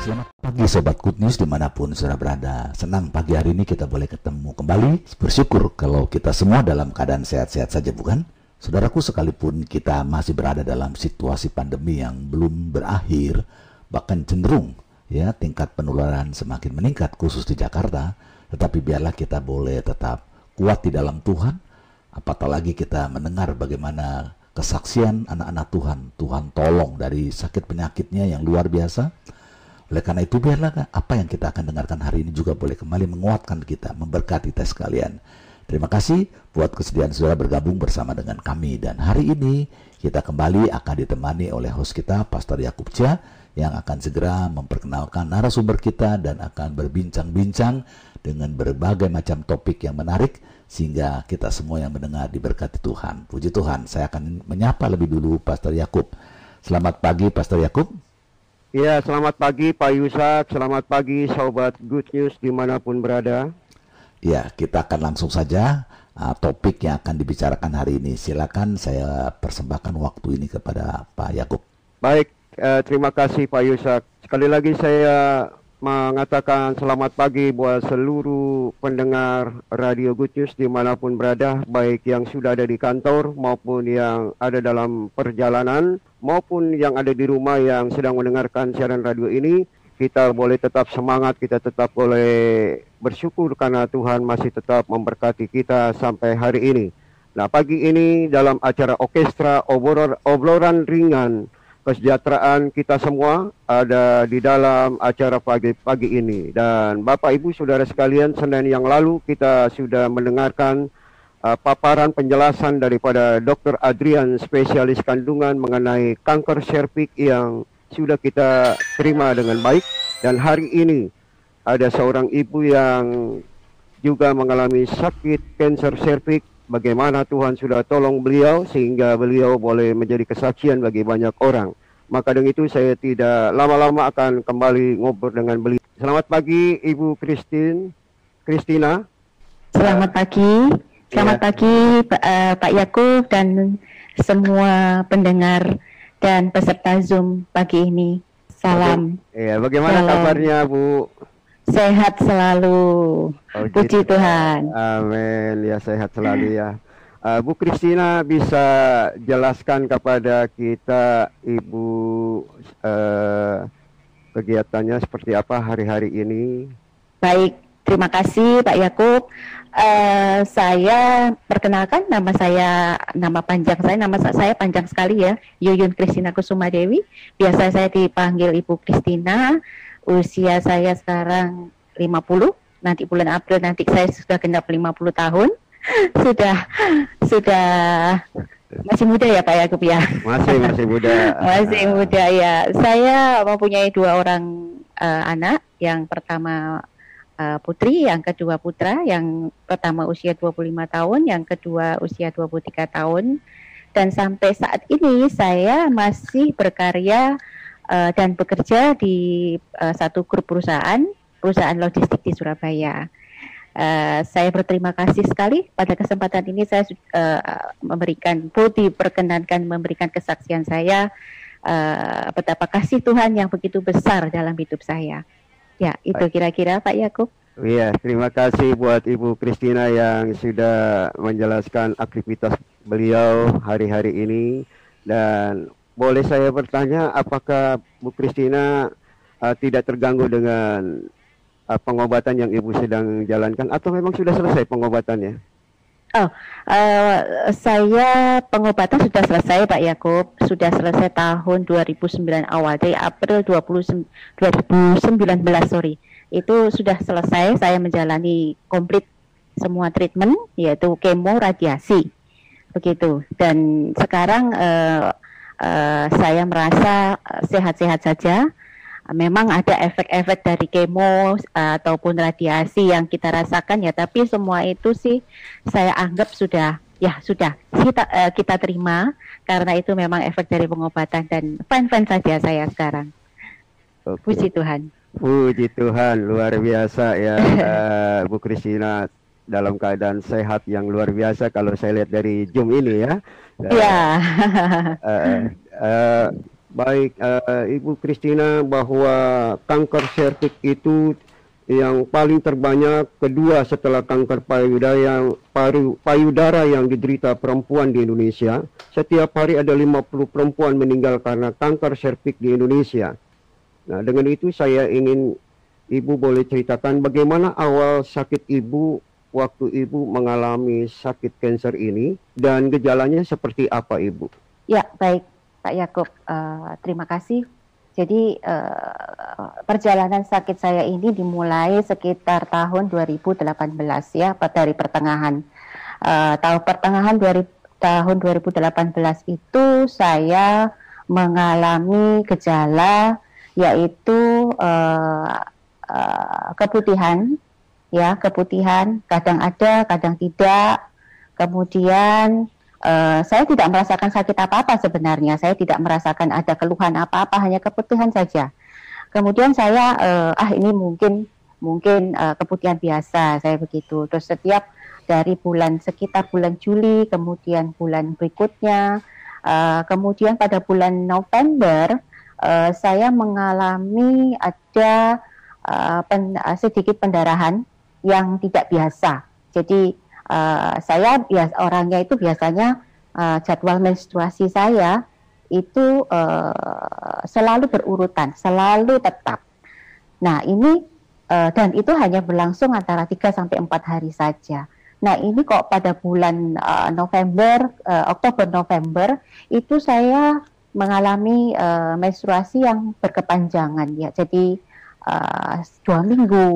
Selamat pagi Sobat Good News di mana pun saudara berada. Senang pagi hari ini kita boleh ketemu kembali. Bersyukur kalau kita semua dalam keadaan sehat-sehat saja bukan? Saudaraku sekalipun kita masih berada dalam situasi pandemi yang belum berakhir Bahkan cenderung ya tingkat penularan semakin meningkat khusus di Jakarta Tetapi biarlah kita boleh tetap kuat di dalam Tuhan. Apatah lagi kita mendengar bagaimana kesaksian anak-anak Tuhan. Tuhan tolong dari sakit penyakitnya yang luar biasa. Oleh karena itu biarlah apa yang kita akan dengarkan hari ini juga boleh kembali menguatkan kita, memberkati kita sekalian. Terima kasih buat kesediaan saudara bergabung bersama dengan kami. Dan hari ini kita kembali akan ditemani oleh host kita Pastor Yakub Cia yang akan segera memperkenalkan narasumber kita dan akan berbincang-bincang dengan berbagai macam topik yang menarik sehingga kita semua yang mendengar diberkati Tuhan. Puji Tuhan, saya akan menyapa lebih dulu Pastor Yakub. Selamat pagi Pastor Yakub. Ya, selamat pagi Pak Yusak, selamat pagi Sobat Good News di mana pun berada. Ya, kita akan langsung saja uh, topik yang akan dibicarakan hari ini. Silakan saya persembahkan waktu ini kepada Pak Yakub. Baik, uh, terima kasih Pak Yusak. Sekali lagi saya mengatakan selamat pagi buat seluruh pendengar Radio Good News di mana pun berada, baik yang sudah ada di kantor maupun yang ada dalam perjalanan maupun yang ada di rumah yang sedang mendengarkan siaran radio ini, kita boleh tetap semangat, kita tetap boleh bersyukur karena Tuhan masih tetap memberkati kita sampai hari ini. Nah, pagi ini dalam acara orkestra obrolan, ringan kesejahteraan kita semua ada di dalam acara pagi-pagi ini. Dan Bapak Ibu Saudara sekalian, Senin yang lalu kita sudah mendengarkan uh, paparan penjelasan daripada Dr. Adrian spesialis kandungan mengenai kanker serviks yang sudah kita terima dengan baik dan hari ini ada seorang ibu yang juga mengalami sakit kanker serviks bagaimana Tuhan sudah tolong beliau sehingga beliau boleh menjadi kesaksian bagi banyak orang. Maka dengan itu saya tidak lama-lama akan kembali ngobrol dengan beliau. Selamat pagi Ibu Christine, Christina. Selamat pagi. Selamat ya. pagi Pak, uh, Pak Yakub dan semua pendengar dan peserta Zoom pagi ini. Salam. Iya, bagaimana Salam. kabarnya Bu? Sehat selalu. Oh, Puji gitu. Tuhan. Amin. Ya sehat selalu ya. Uh, Bu Kristina bisa jelaskan kepada kita Ibu uh, kegiatannya seperti apa hari-hari ini? Baik, terima kasih Pak Yakub. Uh, saya perkenalkan nama saya nama panjang saya nama saya panjang sekali ya Yuyun Kristina Kusuma Dewi biasa saya dipanggil Ibu Kristina usia saya sekarang 50 nanti bulan April nanti saya sudah genap 50 tahun sudah sudah masih muda ya Pak Yakub ya? Masih masih muda. Masih muda ya. Saya mempunyai dua orang uh, anak. Yang pertama uh, putri, yang kedua putra, yang pertama usia 25 tahun, yang kedua usia 23 tahun. Dan sampai saat ini saya masih berkarya uh, dan bekerja di uh, satu grup perusahaan, perusahaan logistik di Surabaya. Uh, saya berterima kasih sekali pada kesempatan ini saya uh, memberikan putih perkenankan memberikan kesaksian saya uh, betapa kasih Tuhan yang begitu besar dalam hidup saya. Ya, itu kira-kira Pak Yakub. Iya, terima kasih buat Ibu Kristina yang sudah menjelaskan aktivitas beliau hari-hari ini dan boleh saya bertanya apakah Bu Kristina uh, tidak terganggu dengan uh, pengobatan yang Ibu sedang jalankan atau memang sudah selesai pengobatannya? Oh, uh, saya pengobatan sudah selesai Pak Yakub, sudah selesai tahun 2009 awal, dari April 20, 2019 sorry. Itu sudah selesai, saya menjalani komplit semua treatment, yaitu kemo radiasi, begitu. Dan sekarang uh, uh, saya merasa sehat-sehat saja, memang ada efek-efek dari kemo uh, ataupun radiasi yang kita rasakan ya tapi semua itu sih saya anggap sudah ya sudah kita uh, kita terima karena itu memang efek dari pengobatan dan fine-fine saja saya sekarang. Okay. Puji Tuhan. Puji Tuhan luar biasa ya uh, Bu Kristina dalam keadaan sehat yang luar biasa kalau saya lihat dari Zoom ini ya. Iya. Uh, uh, uh, baik uh, Ibu Kristina bahwa kanker serviks itu yang paling terbanyak kedua setelah kanker payudara yang paru, payudara yang diderita perempuan di Indonesia. Setiap hari ada 50 perempuan meninggal karena kanker serviks di Indonesia. Nah, dengan itu saya ingin Ibu boleh ceritakan bagaimana awal sakit Ibu waktu Ibu mengalami sakit kanker ini dan gejalanya seperti apa Ibu? Ya, baik Pak Yakub. Uh, terima kasih. Jadi uh, perjalanan sakit saya ini dimulai sekitar tahun 2018 ya, dari pertengahan uh, tahun pertengahan 2000, tahun 2018 itu saya mengalami gejala yaitu uh, uh, keputihan ya keputihan kadang ada kadang tidak kemudian uh, saya tidak merasakan sakit apa-apa sebenarnya. Saya tidak merasakan ada keluhan apa-apa hanya keputihan saja. Kemudian saya uh, ah ini mungkin mungkin uh, keputihan biasa saya begitu. Terus setiap dari bulan sekitar bulan Juli kemudian bulan berikutnya uh, kemudian pada bulan November uh, saya mengalami ada uh, pen, uh, sedikit pendarahan yang tidak biasa. Jadi uh, saya bias orangnya itu biasanya uh, jadwal menstruasi saya itu uh, selalu berurutan, selalu tetap. Nah, ini uh, dan itu hanya berlangsung antara 3 sampai 4 hari saja. Nah, ini kok pada bulan uh, November, uh, Oktober November itu saya mengalami uh, menstruasi yang berkepanjangan ya. Jadi uh, dua minggu,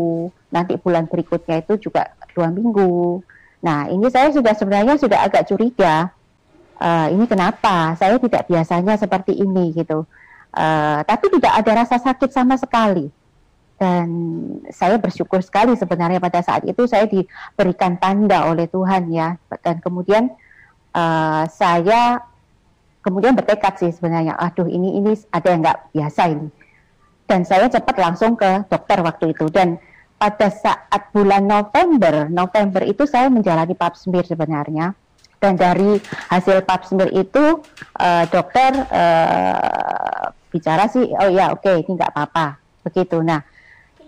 nanti bulan berikutnya itu juga dua minggu. Nah ini saya sudah sebenarnya sudah agak curiga, uh, ini kenapa saya tidak biasanya seperti ini gitu. Uh, tapi tidak ada rasa sakit sama sekali. Dan saya bersyukur sekali sebenarnya pada saat itu saya diberikan tanda oleh Tuhan ya. Dan kemudian uh, saya kemudian bertekad sih sebenarnya, aduh ini ini ada yang nggak biasa ini dan saya cepat langsung ke dokter waktu itu dan pada saat bulan November November itu saya menjalani pap smear sebenarnya. Dan dari hasil pap smear itu uh, dokter uh, bicara sih oh ya oke okay, ini nggak apa-apa. Begitu. Nah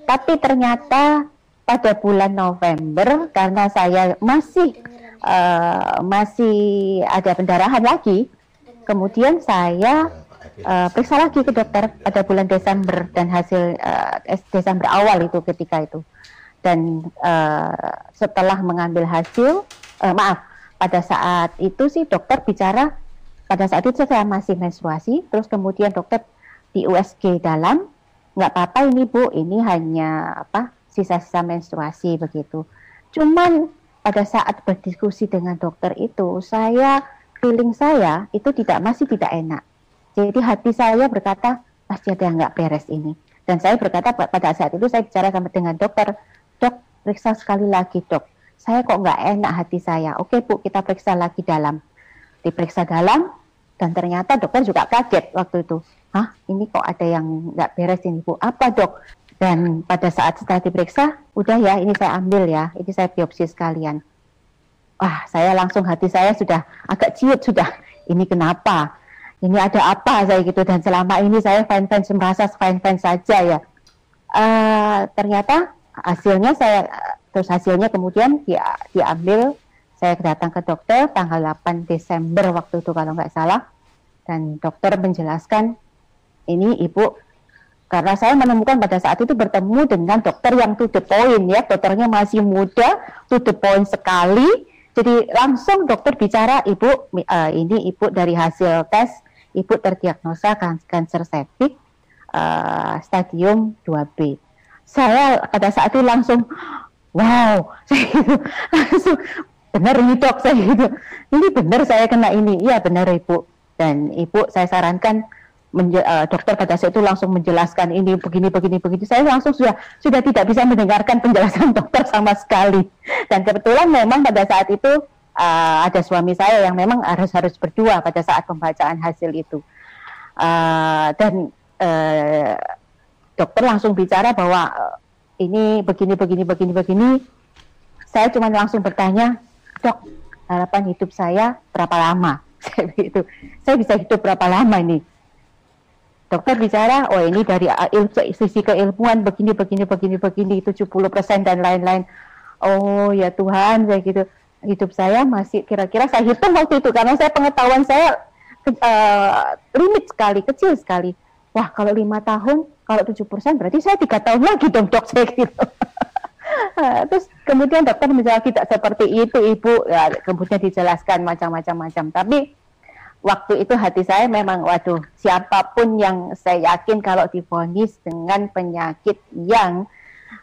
tapi ternyata pada bulan November karena saya masih uh, masih ada pendarahan lagi kemudian saya uh, periksa lagi ke dokter pada bulan Desember dan hasil uh, Desember awal itu ketika itu. Dan uh, setelah mengambil hasil uh, maaf pada saat itu sih dokter bicara pada saat itu saya masih menstruasi terus kemudian dokter di USG dalam nggak apa-apa ini bu ini hanya apa sisa-sisa menstruasi begitu. Cuman pada saat berdiskusi dengan dokter itu saya feeling saya itu tidak masih tidak enak jadi hati saya berkata, pasti ada yang nggak beres ini. Dan saya berkata pada saat itu saya bicara sama dengan dokter, dok periksa sekali lagi dok. Saya kok nggak enak hati saya. Oke bu, kita periksa lagi dalam. Diperiksa dalam, dan ternyata dokter juga kaget waktu itu. Hah, ini kok ada yang nggak beres ini bu? Apa dok? Dan pada saat setelah diperiksa, udah ya, ini saya ambil ya, ini saya biopsi sekalian. Wah, saya langsung hati saya sudah agak ciut sudah. Ini kenapa? Ini ada apa? Saya gitu. Dan selama ini saya fine merasa fine saja ya. Uh, ternyata hasilnya saya terus hasilnya kemudian dia diambil. Saya datang ke dokter tanggal 8 Desember waktu itu kalau nggak salah. Dan dokter menjelaskan ini ibu karena saya menemukan pada saat itu bertemu dengan dokter yang to the point ya. Dokternya masih muda to the point sekali. Jadi langsung dokter bicara ibu uh, ini ibu dari hasil tes ibu terdiagnosa kanker cervix uh, stadium 2B. Saya pada saat itu langsung wow, saya gitu, langsung benar ini dok saya gitu. Ini benar saya kena ini. Iya benar ibu. Dan ibu saya sarankan uh, dokter pada saat itu langsung menjelaskan ini begini begini begini. Saya langsung sudah sudah tidak bisa mendengarkan penjelasan dokter sama sekali. Dan kebetulan memang pada saat itu uh, ada suami saya yang memang harus harus berdua pada saat pembacaan hasil itu uh, dan uh, dokter langsung bicara bahwa uh, ini begini begini begini begini saya cuma langsung bertanya, dok, harapan hidup saya berapa lama? Saya saya bisa hidup berapa lama ini? Dokter bicara, oh ini dari il, sisi keilmuan begini, begini, begini, begini, 70% dan lain-lain. Oh ya Tuhan, saya gitu. Hidup saya masih kira-kira saya hitung waktu itu karena saya pengetahuan saya uh, limit sekali, kecil sekali. Wah kalau lima tahun, kalau tujuh persen berarti saya tiga tahun lagi dong dok saya gitu. Terus kemudian dokter menjawab tidak seperti itu ibu, ya, kemudian dijelaskan macam-macam macam. Tapi waktu itu hati saya memang waduh siapa pun yang saya yakin kalau difonis dengan penyakit yang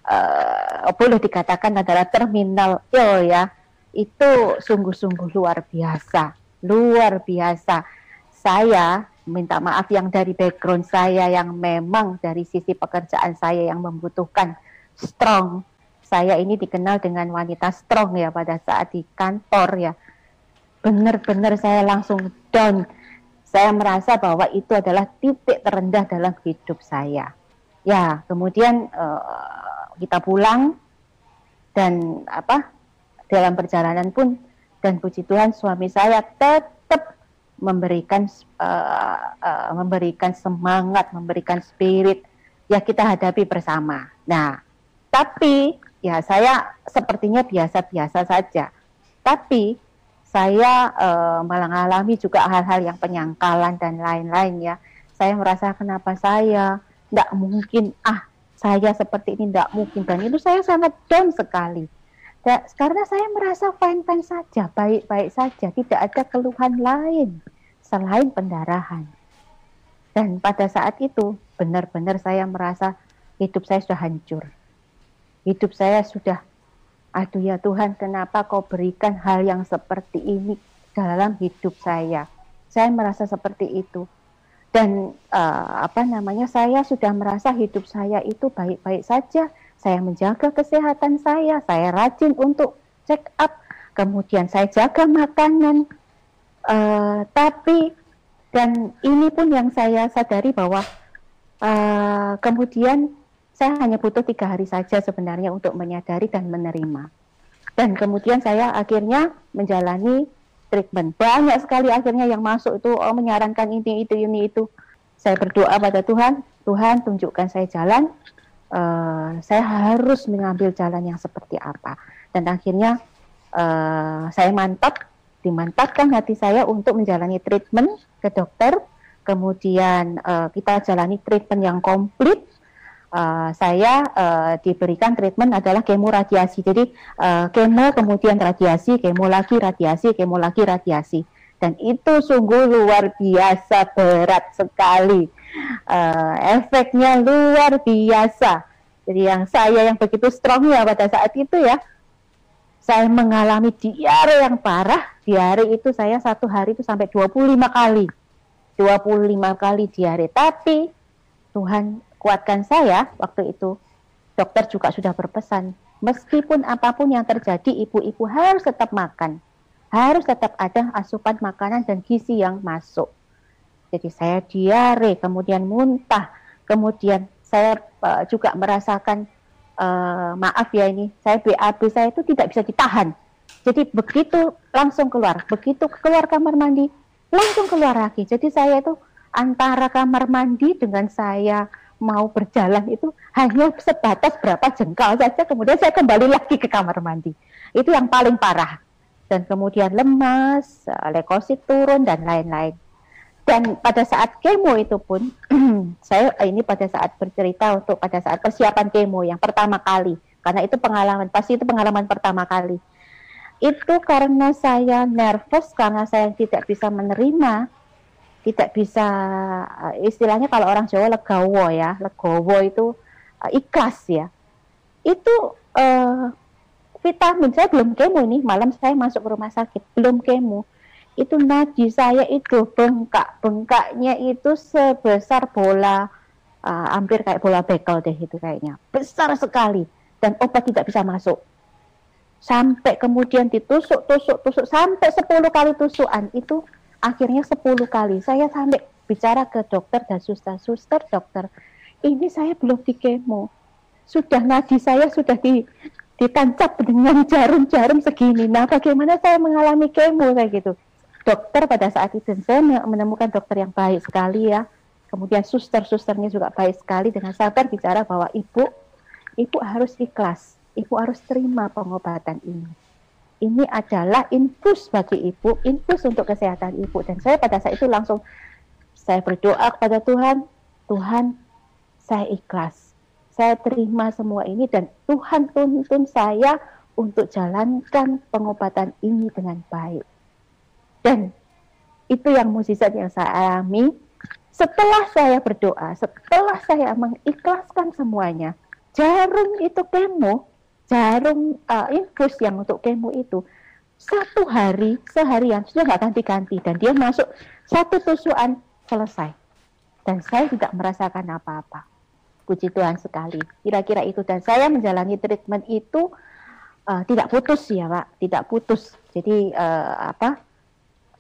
uh, boleh dikatakan adalah terminal ill ya itu sungguh-sungguh luar biasa. Luar biasa. Saya minta maaf yang dari background saya yang memang dari sisi pekerjaan saya yang membutuhkan strong. Saya ini dikenal dengan wanita strong ya pada saat di kantor ya. Benar-benar saya langsung down. Saya merasa bahwa itu adalah titik terendah dalam hidup saya. Ya kemudian uh, kita pulang dan apa dalam perjalanan pun dan puji Tuhan suami saya tetap memberikan uh, uh, memberikan semangat, memberikan spirit ya kita hadapi bersama. Nah, tapi ya saya sepertinya biasa-biasa saja. Tapi saya uh, malah mengalami juga hal-hal yang penyangkalan dan lain-lain ya. Saya merasa kenapa saya tidak mungkin ah saya seperti ini tidak mungkin dan itu saya sangat down sekali. Dan, karena saya merasa fine-fine saja, baik-baik saja, tidak ada keluhan lain selain pendarahan. Dan pada saat itu benar-benar saya merasa hidup saya sudah hancur. Hidup saya sudah, aduh ya Tuhan, kenapa kau berikan hal yang seperti ini dalam hidup saya? Saya merasa seperti itu dan uh, apa namanya saya sudah merasa hidup saya itu baik-baik saja saya menjaga kesehatan saya saya rajin untuk check up kemudian saya jaga makanan uh, tapi dan ini pun yang saya sadari bahwa uh, kemudian saya hanya butuh tiga hari saja sebenarnya untuk menyadari dan menerima dan kemudian saya akhirnya menjalani treatment. Banyak sekali akhirnya yang masuk itu oh, menyarankan ini itu ini itu. Saya berdoa pada Tuhan, Tuhan tunjukkan saya jalan. Uh, saya harus mengambil jalan yang seperti apa. Dan akhirnya uh, saya mantap, dimantapkan hati saya untuk menjalani treatment ke dokter. Kemudian uh, kita jalani treatment yang komplit uh, saya uh, diberikan treatment adalah kemo radiasi. Jadi uh, kemo kemudian radiasi, kemo lagi radiasi, kemo lagi radiasi. Dan itu sungguh luar biasa berat sekali. Uh, efeknya luar biasa. Jadi yang saya yang begitu strong ya pada saat itu ya, saya mengalami diare yang parah. Diare itu saya satu hari itu sampai 25 kali. 25 kali diare. Tapi Tuhan kuatkan saya waktu itu. Dokter juga sudah berpesan, meskipun apa pun yang terjadi, ibu-ibu harus tetap makan. Harus tetap ada asupan makanan dan gizi yang masuk. Jadi saya diare, kemudian muntah, kemudian saya uh, juga merasakan uh, maaf ya ini, saya BAB saya itu tidak bisa ditahan. Jadi begitu langsung keluar, begitu keluar kamar mandi, langsung keluar lagi. Jadi saya itu antara kamar mandi dengan saya mau berjalan itu hanya sebatas berapa jengkal saja kemudian saya kembali lagi ke kamar mandi itu yang paling parah dan kemudian lemas eh, leukosit turun dan lain-lain. Dan pada saat kemo itu pun saya ini pada saat bercerita untuk pada saat persiapan kemo yang pertama kali. Karena itu pengalaman pasti itu pengalaman pertama kali. Itu karena saya nervous karena saya tidak bisa menerima tidak bisa eh, istilahnya kalau orang Jawa legowo ya legowo itu ikhlas ya. Itu uh, vitamin saya belum kemo ini malam saya masuk ke rumah sakit belum kemo. Itu nadi saya itu bengkak bengkaknya itu sebesar bola uh, hampir kayak bola bekel deh itu kayaknya. Besar sekali dan obat tidak bisa masuk. Sampai kemudian ditusuk tusuk tusuk sampai 10 kali tusukan itu akhirnya 10 kali. Saya sampai bicara ke dokter dan suster-suster dokter ini saya belum di kemo sudah nadi saya sudah di ditancap dengan jarum-jarum segini. Nah, bagaimana saya mengalami kemo kayak gitu? Dokter pada saat itu saya menemukan dokter yang baik sekali ya. Kemudian suster-susternya juga baik sekali dengan sabar bicara bahwa ibu, ibu harus ikhlas, ibu harus terima pengobatan ini. Ini adalah infus bagi ibu, infus untuk kesehatan ibu. Dan saya pada saat itu langsung saya berdoa kepada Tuhan, Tuhan saya ikhlas saya terima semua ini dan Tuhan tuntun saya untuk jalankan pengobatan ini dengan baik. Dan itu yang mukjizat yang saya alami. Setelah saya berdoa, setelah saya mengikhlaskan semuanya, jarum itu kemo, jarum uh, infus yang untuk kemo itu satu hari seharian sudah nggak ganti-ganti dan dia masuk satu tusukan selesai dan saya tidak merasakan apa-apa Puji Tuhan sekali. Kira-kira itu dan saya menjalani treatment itu uh, tidak putus ya Pak, tidak putus. Jadi uh, apa?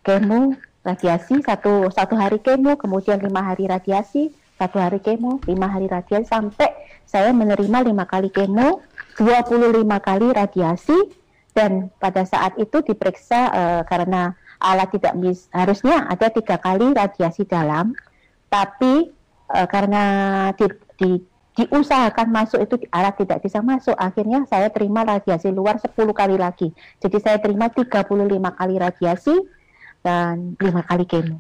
Kemo, radiasi satu satu hari kemo, kemudian lima hari radiasi, satu hari kemo, lima hari radiasi sampai saya menerima lima kali kemo, 25 kali radiasi dan pada saat itu diperiksa uh, karena alat tidak bis, harusnya ada tiga kali radiasi dalam, tapi uh, karena di, di, diusahakan masuk itu alat tidak bisa masuk. Akhirnya saya terima radiasi luar 10 kali lagi. Jadi saya terima 35 kali radiasi dan 5 kali kemo.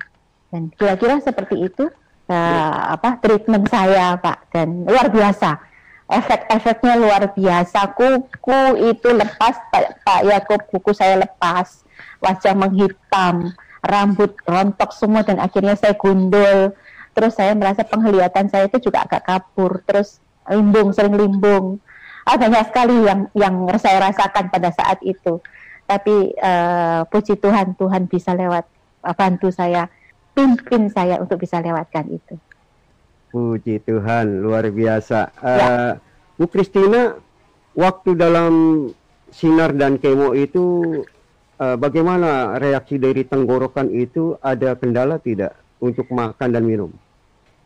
Dan kira-kira seperti itu uh, apa treatment saya Pak. Dan luar biasa. Efek-efeknya luar biasa. Kuku itu lepas Pak, Pak Yakub kuku saya lepas. Wajah menghitam rambut rontok semua dan akhirnya saya gundul terus saya merasa penglihatan saya itu juga agak kabur terus limbung sering limbung. Ah, banyak sekali yang yang saya rasakan pada saat itu. Tapi uh, puji Tuhan Tuhan bisa lewat uh, bantu saya pimpin saya untuk bisa lewatkan itu. Puji Tuhan luar biasa. Uh, ya. Bu Kristina waktu dalam sinar dan kemo itu uh, bagaimana reaksi dari tenggorokan itu? Ada kendala tidak untuk makan dan minum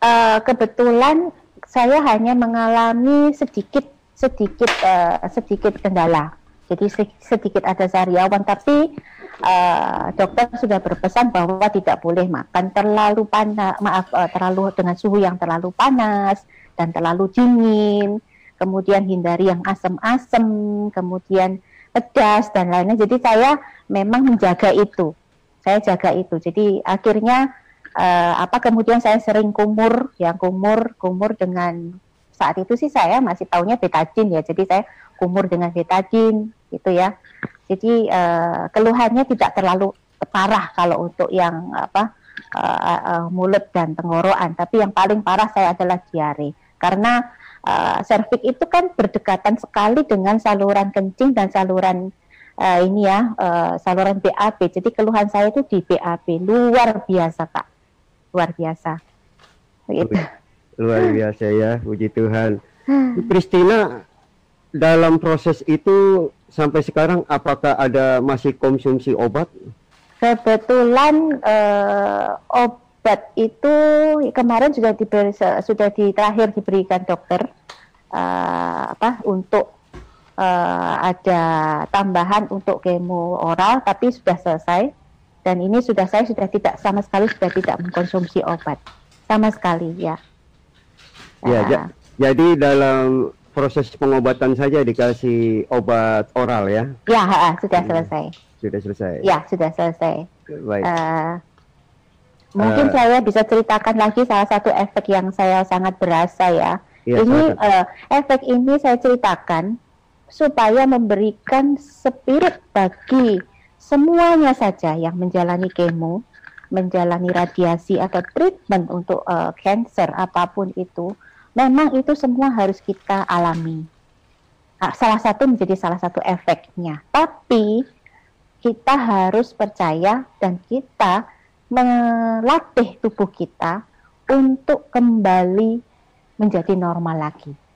uh, kebetulan saya hanya mengalami sedikit sedikit uh, sedikit kendala. Jadi sedikit ada sariawan, tapi uh, dokter sudah berpesan bahwa tidak boleh makan terlalu panas, maaf uh, terlalu dengan suhu yang terlalu panas dan terlalu dingin. Kemudian hindari yang asam-asam, kemudian pedas dan lainnya. Jadi saya memang menjaga itu. Saya jaga itu. Jadi akhirnya uh, apa kemudian saya sering kumur yang kumur kumur dengan saat itu sih saya masih tahunya betadin ya jadi saya kumur dengan betadin gitu ya. Jadi uh, keluhannya tidak terlalu parah kalau untuk yang apa uh, uh, mulut dan tenggorokan tapi yang paling parah saya adalah diare. Karena uh, itu kan berdekatan sekali dengan saluran kencing dan saluran uh, ini ya uh, saluran BAB jadi keluhan saya itu di BAB luar biasa kak luar biasa. Begitu. Luar biasa ya, puji Tuhan. Kristina, dalam proses itu sampai sekarang apakah ada masih konsumsi obat? Kebetulan uh, obat itu kemarin sudah diberi sudah di terakhir diberikan dokter uh, apa untuk uh, ada tambahan untuk kemo oral tapi sudah selesai dan ini sudah saya sudah tidak sama sekali sudah tidak mengkonsumsi obat sama sekali ya. Ya, ja, jadi dalam proses pengobatan saja dikasih obat oral ya? Ya, ha, sudah selesai. Sudah selesai. Ya, sudah selesai. Baik. Uh, mungkin uh, saya bisa ceritakan lagi salah satu efek yang saya sangat berasa ya. ya ini uh, efek ini saya ceritakan supaya memberikan spirit bagi semuanya saja yang menjalani kemo, menjalani radiasi atau treatment untuk uh, cancer apa pun itu, memang itu semua harus kita alami. Nah, salah satu menjadi salah satu efeknya. Tapi kita harus percaya dan kita melatih tubuh kita untuk kembali menjadi normal lagi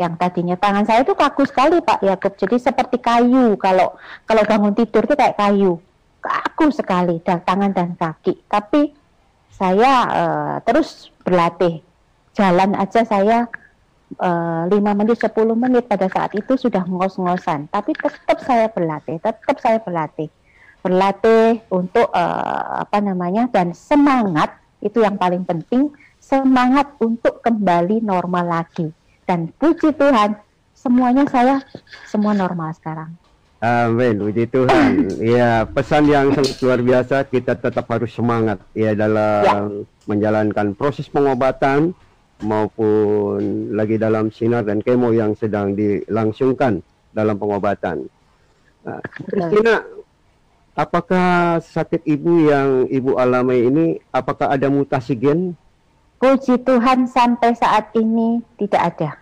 yang tadinya tangan saya itu kaku sekali Pak. Yakub jadi seperti kayu. Kalau kalau bangun tidur itu kayak kayu. Kaku sekali dan tangan dan kaki. Tapi saya uh, terus berlatih. Jalan aja saya uh, 5 menit 10 menit pada saat itu sudah ngos-ngosan. Tapi tetap saya berlatih tetap saya berlatih. Berlatih untuk uh, apa namanya dan semangat itu yang paling penting semangat untuk kembali normal lagi dan puji Tuhan semuanya saya semua normal sekarang Amin, puji Tuhan. ya, pesan yang sangat luar biasa. Kita tetap harus semangat ya dalam ya. menjalankan proses pengobatan maupun lagi dalam sinar dan kemo yang sedang dilangsungkan dalam pengobatan. Nah, apakah sakit ibu yang ibu alami ini, apakah ada mutasi gen? Puji Tuhan sampai saat ini tidak ada.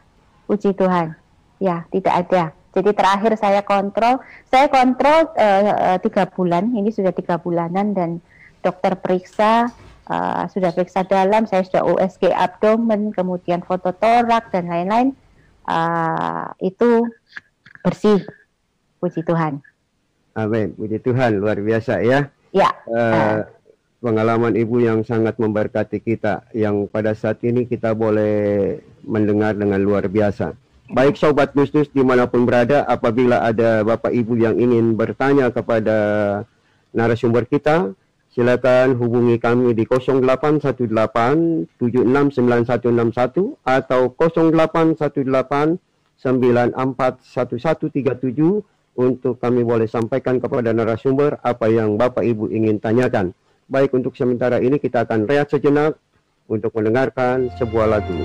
Puji Tuhan, ya tidak ada. Jadi terakhir saya kontrol, saya kontrol uh, tiga bulan, ini sudah tiga bulanan dan dokter periksa, uh, sudah periksa dalam, saya sudah USG abdomen, kemudian foto torak dan lain-lain, uh, itu bersih, puji Tuhan. Amin, puji Tuhan, luar biasa ya. Ya. Uh, pengalaman ibu yang sangat memberkati kita, yang pada saat ini kita boleh mendengar dengan luar biasa. Baik sobat Gustus di mana pun berada, apabila ada Bapak Ibu yang ingin bertanya kepada narasumber kita, silakan hubungi kami di 0818 769161 atau 0818 941137 untuk kami boleh sampaikan kepada narasumber apa yang Bapak Ibu ingin tanyakan. Baik untuk sementara ini kita akan rehat sejenak untuk mendengarkan sebuah lagu.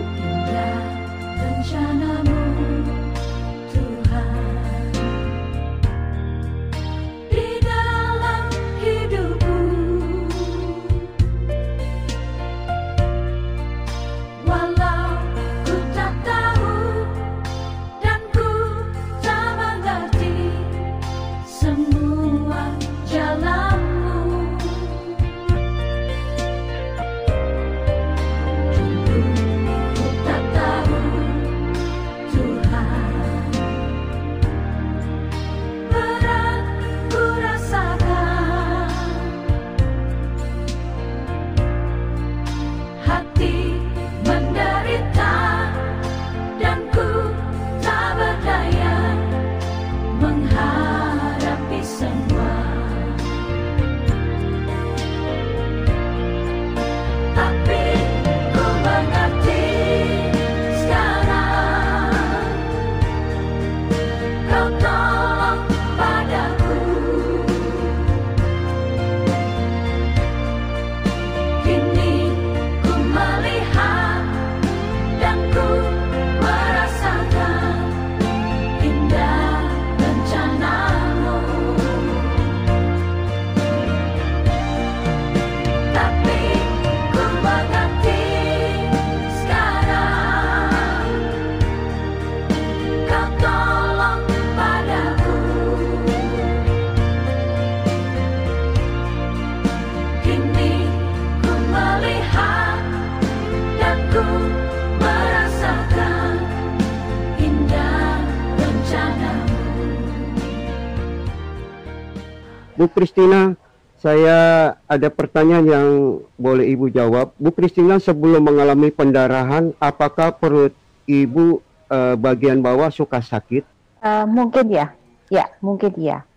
Bu Kristina, saya ada pertanyaan yang boleh Ibu jawab. Bu Kristina, sebelum mengalami pendarahan, apakah perut Ibu uh, bagian bawah suka sakit? Uh, mungkin ya, ya mungkin ya.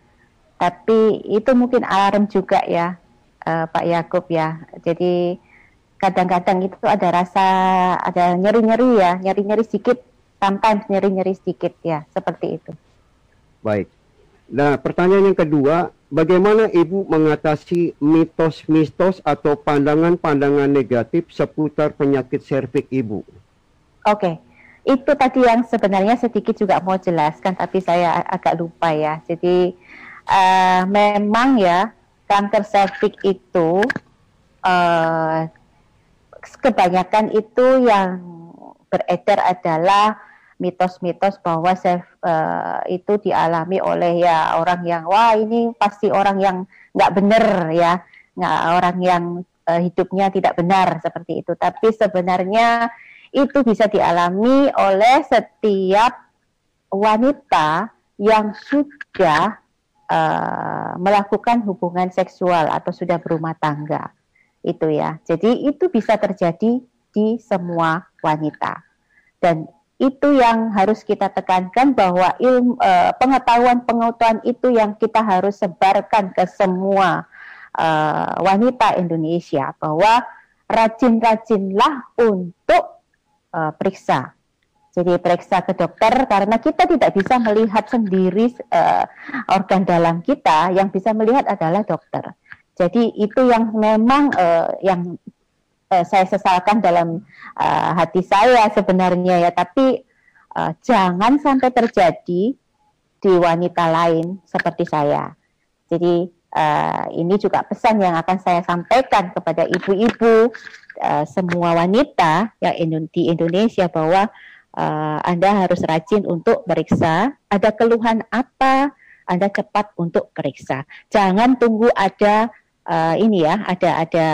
Tapi itu mungkin alarm juga ya, uh, Pak Yakub ya. Jadi kadang-kadang itu ada rasa, ada nyeri-nyeri ya, nyeri-nyeri sedikit, sometimes nyeri-nyeri sedikit ya, seperti itu. Baik. Nah, pertanyaan yang kedua, bagaimana Ibu mengatasi mitos-mitos atau pandangan-pandangan negatif seputar penyakit serviks Ibu? Oke, okay. itu tadi yang sebenarnya sedikit juga mau jelaskan, tapi saya agak lupa ya. Jadi uh, memang ya kanker serviks itu uh, kebanyakan itu yang beredar adalah mitos-mitos bahwa self uh, itu dialami oleh ya orang yang wah ini pasti orang yang nggak benar ya. Nggak orang yang uh, hidupnya tidak benar seperti itu. Tapi sebenarnya itu bisa dialami oleh setiap wanita yang sudah uh, melakukan hubungan seksual atau sudah berumah tangga. Itu ya. Jadi itu bisa terjadi di semua wanita. Dan itu yang harus kita tekankan bahwa ilmu uh, pengetahuan-pengetahuan itu yang kita harus sebarkan ke semua uh, wanita Indonesia bahwa rajin-rajinlah untuk uh, periksa. Jadi periksa ke dokter karena kita tidak bisa melihat sendiri uh, organ dalam kita, yang bisa melihat adalah dokter. Jadi itu yang memang uh, yang uh, saya sesalkan dalam uh, hati saya sebenarnya ya, tapi uh, jangan sampai terjadi di wanita lain seperti saya. Jadi uh, ini juga pesan yang akan saya sampaikan kepada ibu-ibu uh, semua wanita yang di Indonesia bahwa uh, Anda harus rajin untuk periksa. Ada keluhan apa? Anda cepat untuk periksa. Jangan tunggu ada uh, ini ya, ada ada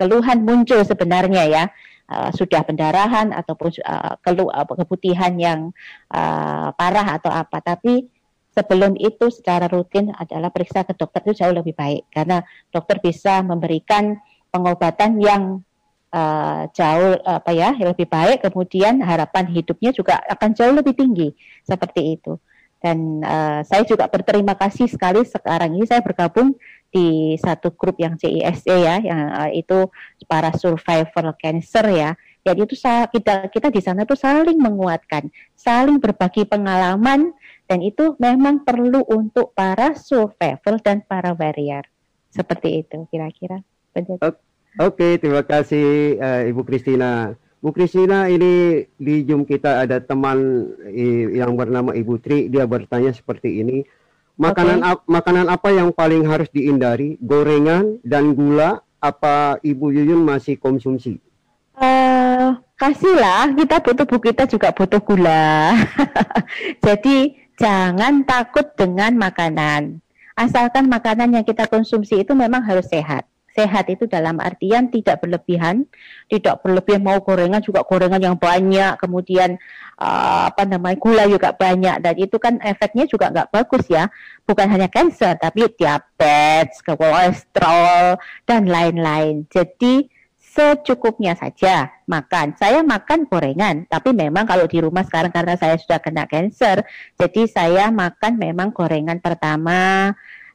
keluhan muncul sebenarnya ya. Uh, sudah pendarahan ataupun uh, kelu uh, keputihan yang uh, parah atau apa. Tapi sebelum itu secara rutin adalah periksa ke dokter itu jauh lebih baik. Karena dokter bisa memberikan pengobatan yang uh, jauh apa ya lebih baik. Kemudian harapan hidupnya juga akan jauh lebih tinggi. Seperti itu. Dan uh, saya juga berterima kasih sekali sekarang ini saya bergabung di satu grup yang CISE ya, yang uh, itu para survivor cancer ya. Jadi itu kita kita di sana tuh saling menguatkan, saling berbagi pengalaman dan itu memang perlu untuk para survivor dan para warrior. Seperti itu kira-kira. Oke, okay, terima kasih uh, Ibu Kristina. Bu Kristina ini di Zoom kita ada teman yang bernama Ibu Tri, dia bertanya seperti ini Makanan okay. ap, makanan apa yang paling harus dihindari? Gorengan dan gula apa Ibu Yuyun masih konsumsi? Uh, kasihlah, kita butuh bu kita juga butuh gula. Jadi jangan takut dengan makanan. Asalkan makanan yang kita konsumsi itu memang harus sehat sehat itu dalam artian tidak berlebihan, tidak berlebihan mau gorengan juga gorengan yang banyak, kemudian uh, apa namanya gula juga banyak dan itu kan efeknya juga nggak bagus ya, bukan hanya cancer tapi diabetes, kolesterol dan lain-lain. Jadi secukupnya saja makan. Saya makan gorengan, tapi memang kalau di rumah sekarang karena saya sudah kena cancer, jadi saya makan memang gorengan pertama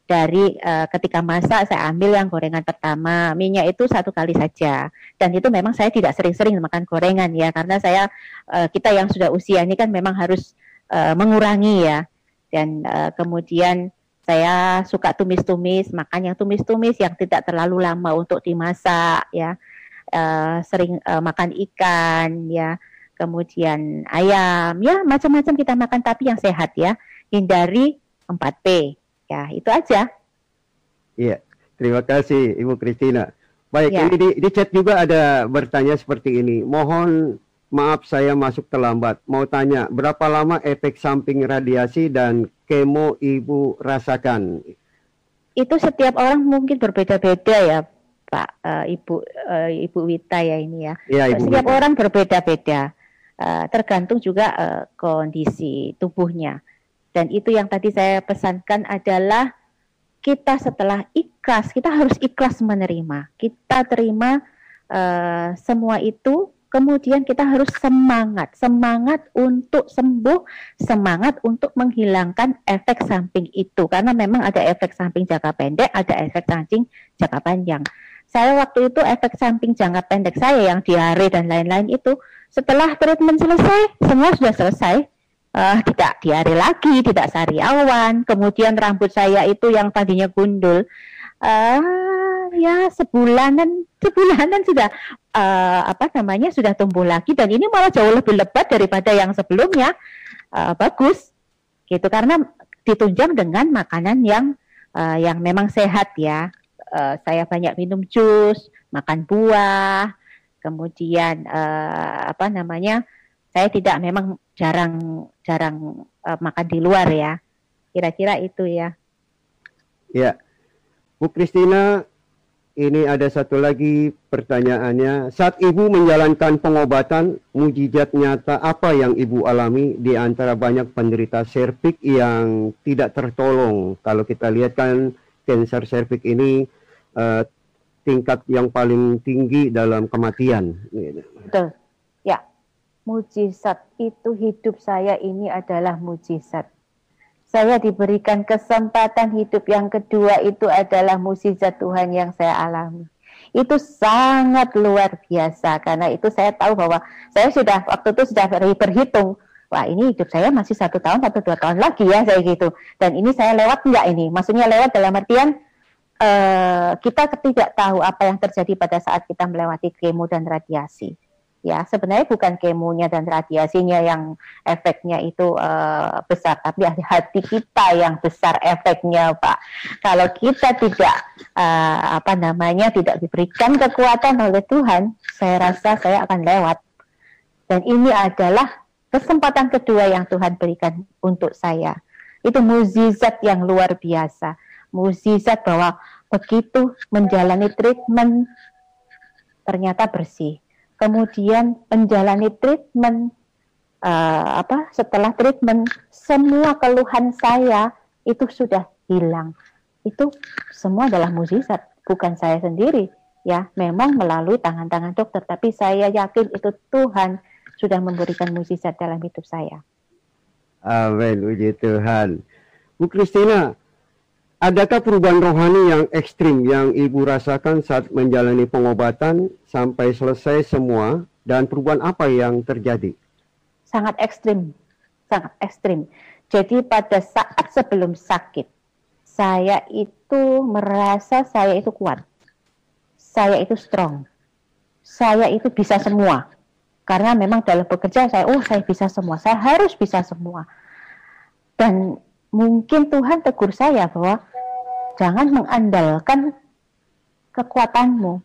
dari uh, ketika masak saya ambil yang gorengan pertama minyak itu satu kali saja. Dan itu memang saya tidak sering-sering makan gorengan ya karena saya uh, kita yang sudah usia ini kan memang harus uh, mengurangi ya. Dan uh, kemudian saya suka tumis-tumis makan yang tumis-tumis yang tidak terlalu lama untuk dimasak ya. Uh, sering uh, makan ikan ya kemudian ayam. Ya macam-macam kita makan tapi yang sehat ya hindari 4P Ya, itu aja. Iya, terima kasih Ibu Kristina. Baik, ya. ini di, di chat juga ada bertanya seperti ini. Mohon maaf saya masuk terlambat. Mau tanya, berapa lama efek samping radiasi dan kemo Ibu rasakan? Itu setiap orang mungkin berbeda-beda ya, Pak, uh, Ibu uh, Ibu Wita ya ini ya. ya Ibu setiap Wita. orang berbeda-beda. Uh, tergantung juga uh, kondisi tubuhnya. Dan itu yang tadi saya pesankan adalah kita setelah ikhlas, kita harus ikhlas menerima. Kita terima uh, semua itu, kemudian kita harus semangat, semangat untuk sembuh, semangat untuk menghilangkan efek samping itu. Karena memang ada efek samping jangka pendek, ada efek samping jangka panjang. Saya waktu itu efek samping jangka pendek saya yang diare dan lain-lain itu setelah treatment selesai, semua sudah selesai uh, tidak diare lagi, tidak sariawan. Kemudian rambut saya itu yang tadinya gundul, uh, ya sebulanan sebulanan sudah uh, apa namanya sudah tumbuh lagi dan ini malah jauh lebih lebat daripada yang sebelumnya. Uh, bagus, gitu karena ditunjang dengan makanan yang uh, yang memang sehat ya. Uh, saya banyak minum jus, makan buah, kemudian uh, apa namanya saya tidak memang jarang jarang uh, makan di luar ya. Kira-kira itu ya. Ya. Bu Kristina, ini ada satu lagi pertanyaannya. Saat Ibu menjalankan pengobatan, mujizat nyata apa yang Ibu alami di antara banyak penderita serviks yang tidak tertolong? Kalau kita lihat kan kanker serviks ini uh, tingkat yang paling tinggi dalam kematian. Betul. Mujizat itu hidup saya ini adalah mujizat. Saya diberikan kesempatan hidup yang kedua itu adalah mujizat Tuhan yang saya alami. Itu sangat luar biasa karena itu saya tahu bahwa saya sudah waktu itu sudah berhitung wah ini hidup saya masih satu tahun atau dua tahun lagi ya saya gitu dan ini saya lewat enggak ini maksudnya lewat dalam artian uh, kita tidak tahu apa yang terjadi pada saat kita melewati kemo dan radiasi ya. Sebenarnya bukan kemonya dan radiasinya yang efeknya itu uh, besar tapi hati kita yang besar efeknya pak. Kalau kita tidak uh, apa namanya tidak diberikan kekuatan oleh Tuhan saya rasa saya akan lewat. Dan ini adalah kesempatan kedua yang Tuhan berikan untuk saya. Itu mukjizat yang luar biasa. Mukjizat bahwa begitu menjalani treatment ternyata bersih kemudian menjalani treatment uh, apa setelah treatment semua keluhan saya itu sudah hilang. Itu semua adalah mukjizat bukan saya sendiri ya. Memang melalui tangan-tangan dokter tapi saya yakin itu Tuhan sudah memberikan mukjizat dalam hidup saya. Amin puji Tuhan. Bu Kristina Adakah perubahan rohani yang ekstrim yang Ibu rasakan saat menjalani pengobatan sampai selesai semua dan perubahan apa yang terjadi? Sangat ekstrim, sangat ekstrim. Jadi pada saat sebelum sakit, saya itu merasa saya itu kuat. Saya itu strong. Saya itu bisa semua. Karena memang dalam bekerja saya, oh saya bisa semua, saya harus bisa semua. Dan mungkin Tuhan tegur saya bahwa jangan mengandalkan kekuatanmu.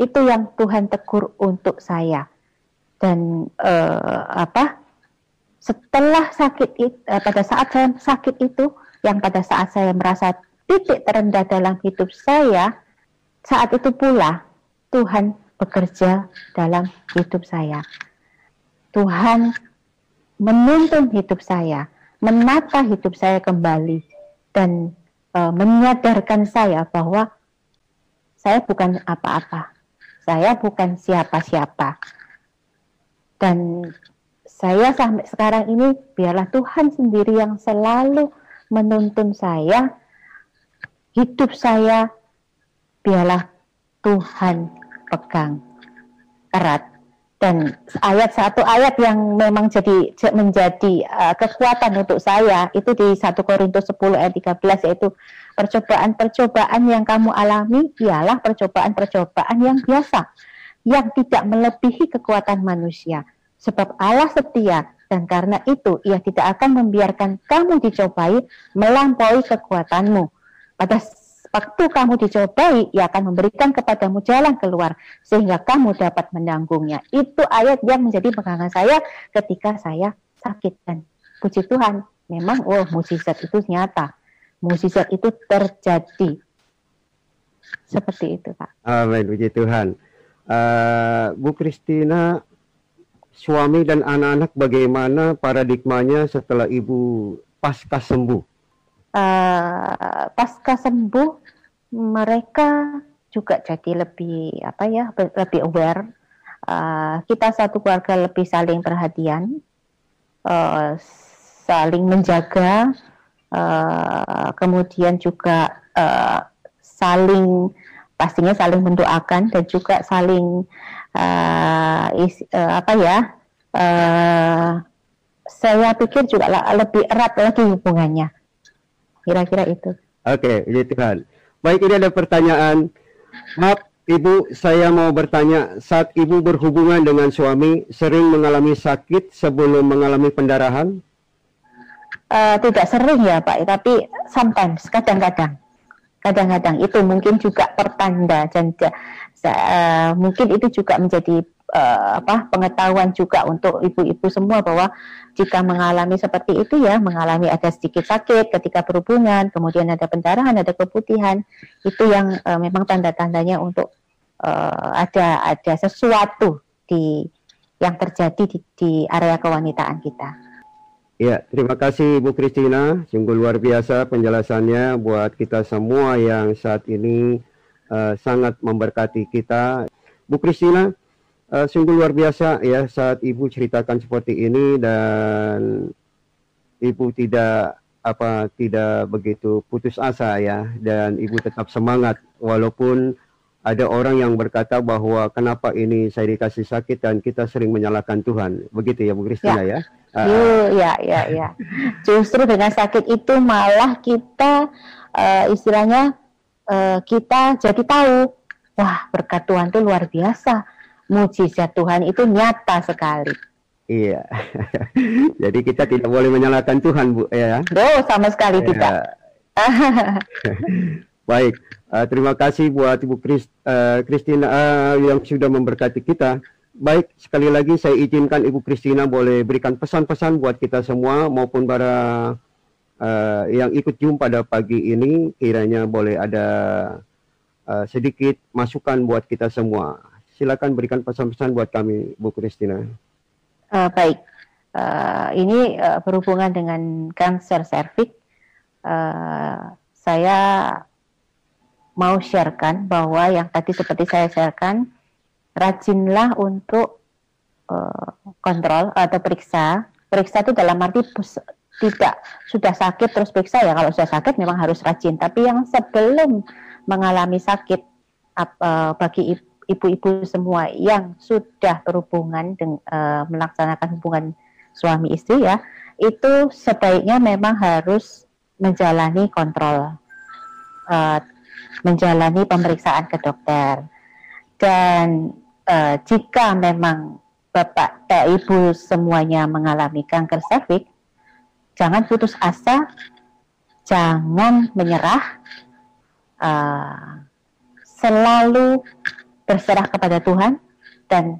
Itu yang Tuhan tegur untuk saya. Dan uh, apa? Setelah sakit itu, uh, pada saat saya sakit itu, yang pada saat saya merasa titik terendah dalam hidup saya, saat itu pula Tuhan bekerja dalam hidup saya. Tuhan menuntun hidup saya menata hidup saya kembali dan uh, menyadarkan saya bahwa saya bukan apa-apa. Saya bukan siapa-siapa. Dan saya sampai sekarang ini biarlah Tuhan sendiri yang selalu menuntun saya, hidup saya biarlah Tuhan pegang erat dan ayat satu ayat yang memang jadi menjadi uh, kekuatan untuk saya itu di 1 Korintus 10 ayat 13 yaitu percobaan-percobaan yang kamu alami ialah percobaan-percobaan yang biasa yang tidak melebihi kekuatan manusia. Sebab Allah setia dan karena itu ia tidak akan membiarkan kamu dicobai melampaui kekuatanmu. Pada Waktu kamu dicobai, ia akan memberikan kepadamu jalan keluar sehingga kamu dapat menanggungnya. Itu ayat yang menjadi pegangan saya ketika saya sakit dan puji Tuhan, memang oh mukjizat itu nyata. Mukjizat itu terjadi. Seperti itu, Pak. Amin, puji Tuhan. Uh, Bu Kristina, suami dan anak-anak bagaimana paradigmanya setelah Ibu pasca sembuh? Uh, pasca sembuh mereka juga jadi lebih apa ya lebih aware. Uh, kita satu keluarga lebih saling perhatian uh, saling menjaga uh, kemudian juga uh, saling pastinya saling mendoakan dan juga saling uh, is, uh, apa ya uh, saya pikir juga lebih erat lagi hubungannya Kira-kira itu. Oke, okay, Tuhan. Baik, ini ada pertanyaan. Maaf, Ibu, saya mau bertanya, saat Ibu berhubungan dengan suami, sering mengalami sakit sebelum mengalami pendarahan? Uh, tidak sering ya Pak, tapi sometimes, kadang-kadang. Kadang-kadang itu mungkin juga pertanda dan uh, mungkin itu juga menjadi uh, apa pengetahuan juga untuk ibu-ibu semua bahwa jika mengalami seperti itu ya mengalami ada sedikit sakit ketika berhubungan kemudian ada pendarahan ada keputihan itu yang uh, memang tanda-tandanya untuk uh, ada ada sesuatu di yang terjadi di, di area kewanitaan kita. Ya, terima kasih Bu Kristina, sungguh luar biasa penjelasannya buat kita semua yang saat ini uh, sangat memberkati kita. Bu Kristina, uh, sungguh luar biasa ya saat ibu ceritakan seperti ini dan ibu tidak apa tidak begitu putus asa ya dan ibu tetap semangat walaupun ada orang yang berkata bahwa kenapa ini saya dikasih sakit dan kita sering menyalahkan Tuhan begitu ya Bu Kristina ya. Ya. Uh, ya ya ya. Justru dengan sakit itu malah kita uh, istilahnya uh, kita jadi tahu wah berkat Tuhan itu luar biasa. Mujizat Tuhan itu nyata sekali. Iya. Jadi kita tidak boleh menyalahkan Tuhan, Bu, ya. Oh, sama sekali ya. tidak. Baik, uh, terima kasih buat Ibu Kristina uh, uh, yang sudah memberkati kita. Baik, sekali lagi saya izinkan Ibu Kristina boleh berikan pesan-pesan buat kita semua maupun para uh, yang ikut jumpa pada pagi ini kiranya boleh ada uh, sedikit masukan buat kita semua. Silakan berikan pesan-pesan buat kami, Bu Kristina. Uh, baik, uh, ini uh, berhubungan dengan kanker serviks. Uh, saya mau sharekan bahwa yang tadi seperti saya sharekan, rajinlah untuk uh, kontrol atau periksa. Periksa itu dalam arti tidak sudah sakit terus periksa ya. Kalau sudah sakit memang harus rajin. Tapi yang sebelum mengalami sakit, uh, bagi ibu-ibu semua yang sudah berhubungan dengan uh, melaksanakan hubungan suami istri ya, itu sebaiknya memang harus menjalani kontrol, uh, menjalani pemeriksaan ke dokter. Dan uh, jika memang bapak dan ibu semuanya mengalami kanker serviks, jangan putus asa, jangan menyerah, uh, selalu berserah kepada Tuhan dan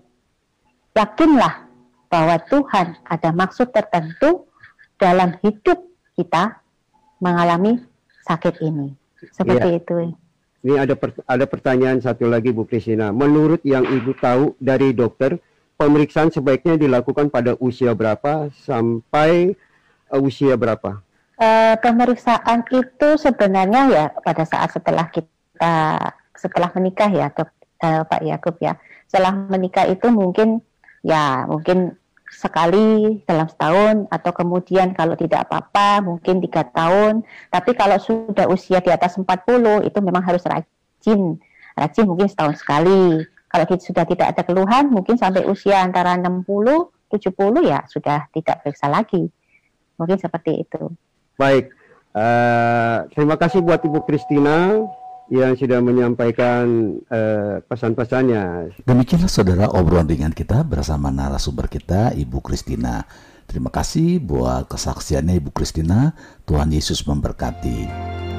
yakinlah bahwa Tuhan ada maksud tertentu dalam hidup kita mengalami sakit ini. Seperti ya. itu. Ini ada per, ada pertanyaan satu lagi Bu Kristina. Menurut yang Ibu tahu dari dokter, pemeriksaan sebaiknya dilakukan pada usia berapa sampai uh, usia berapa? Uh, pemeriksaan itu sebenarnya ya pada saat setelah kita setelah menikah ya dok, uh, Pak Yakub ya. Setelah menikah itu mungkin ya mungkin sekali dalam setahun atau kemudian kalau tidak apa-apa mungkin tiga tahun. Tapi kalau sudah usia di atas 40 itu memang harus rajin. Rajin mungkin setahun sekali. Kalau sudah tidak ada keluhan mungkin sampai usia antara 60 70 ya sudah tidak periksa lagi. Mungkin seperti itu. Baik. Uh, terima kasih buat Ibu Kristina yang sudah menyampaikan uh, pesan-pesannya. Demikianlah saudara obrolan ringan kita bersama narasumber kita Ibu Kristina. Terima kasih buat kesaksiannya Ibu Kristina. Tuhan Yesus memberkati.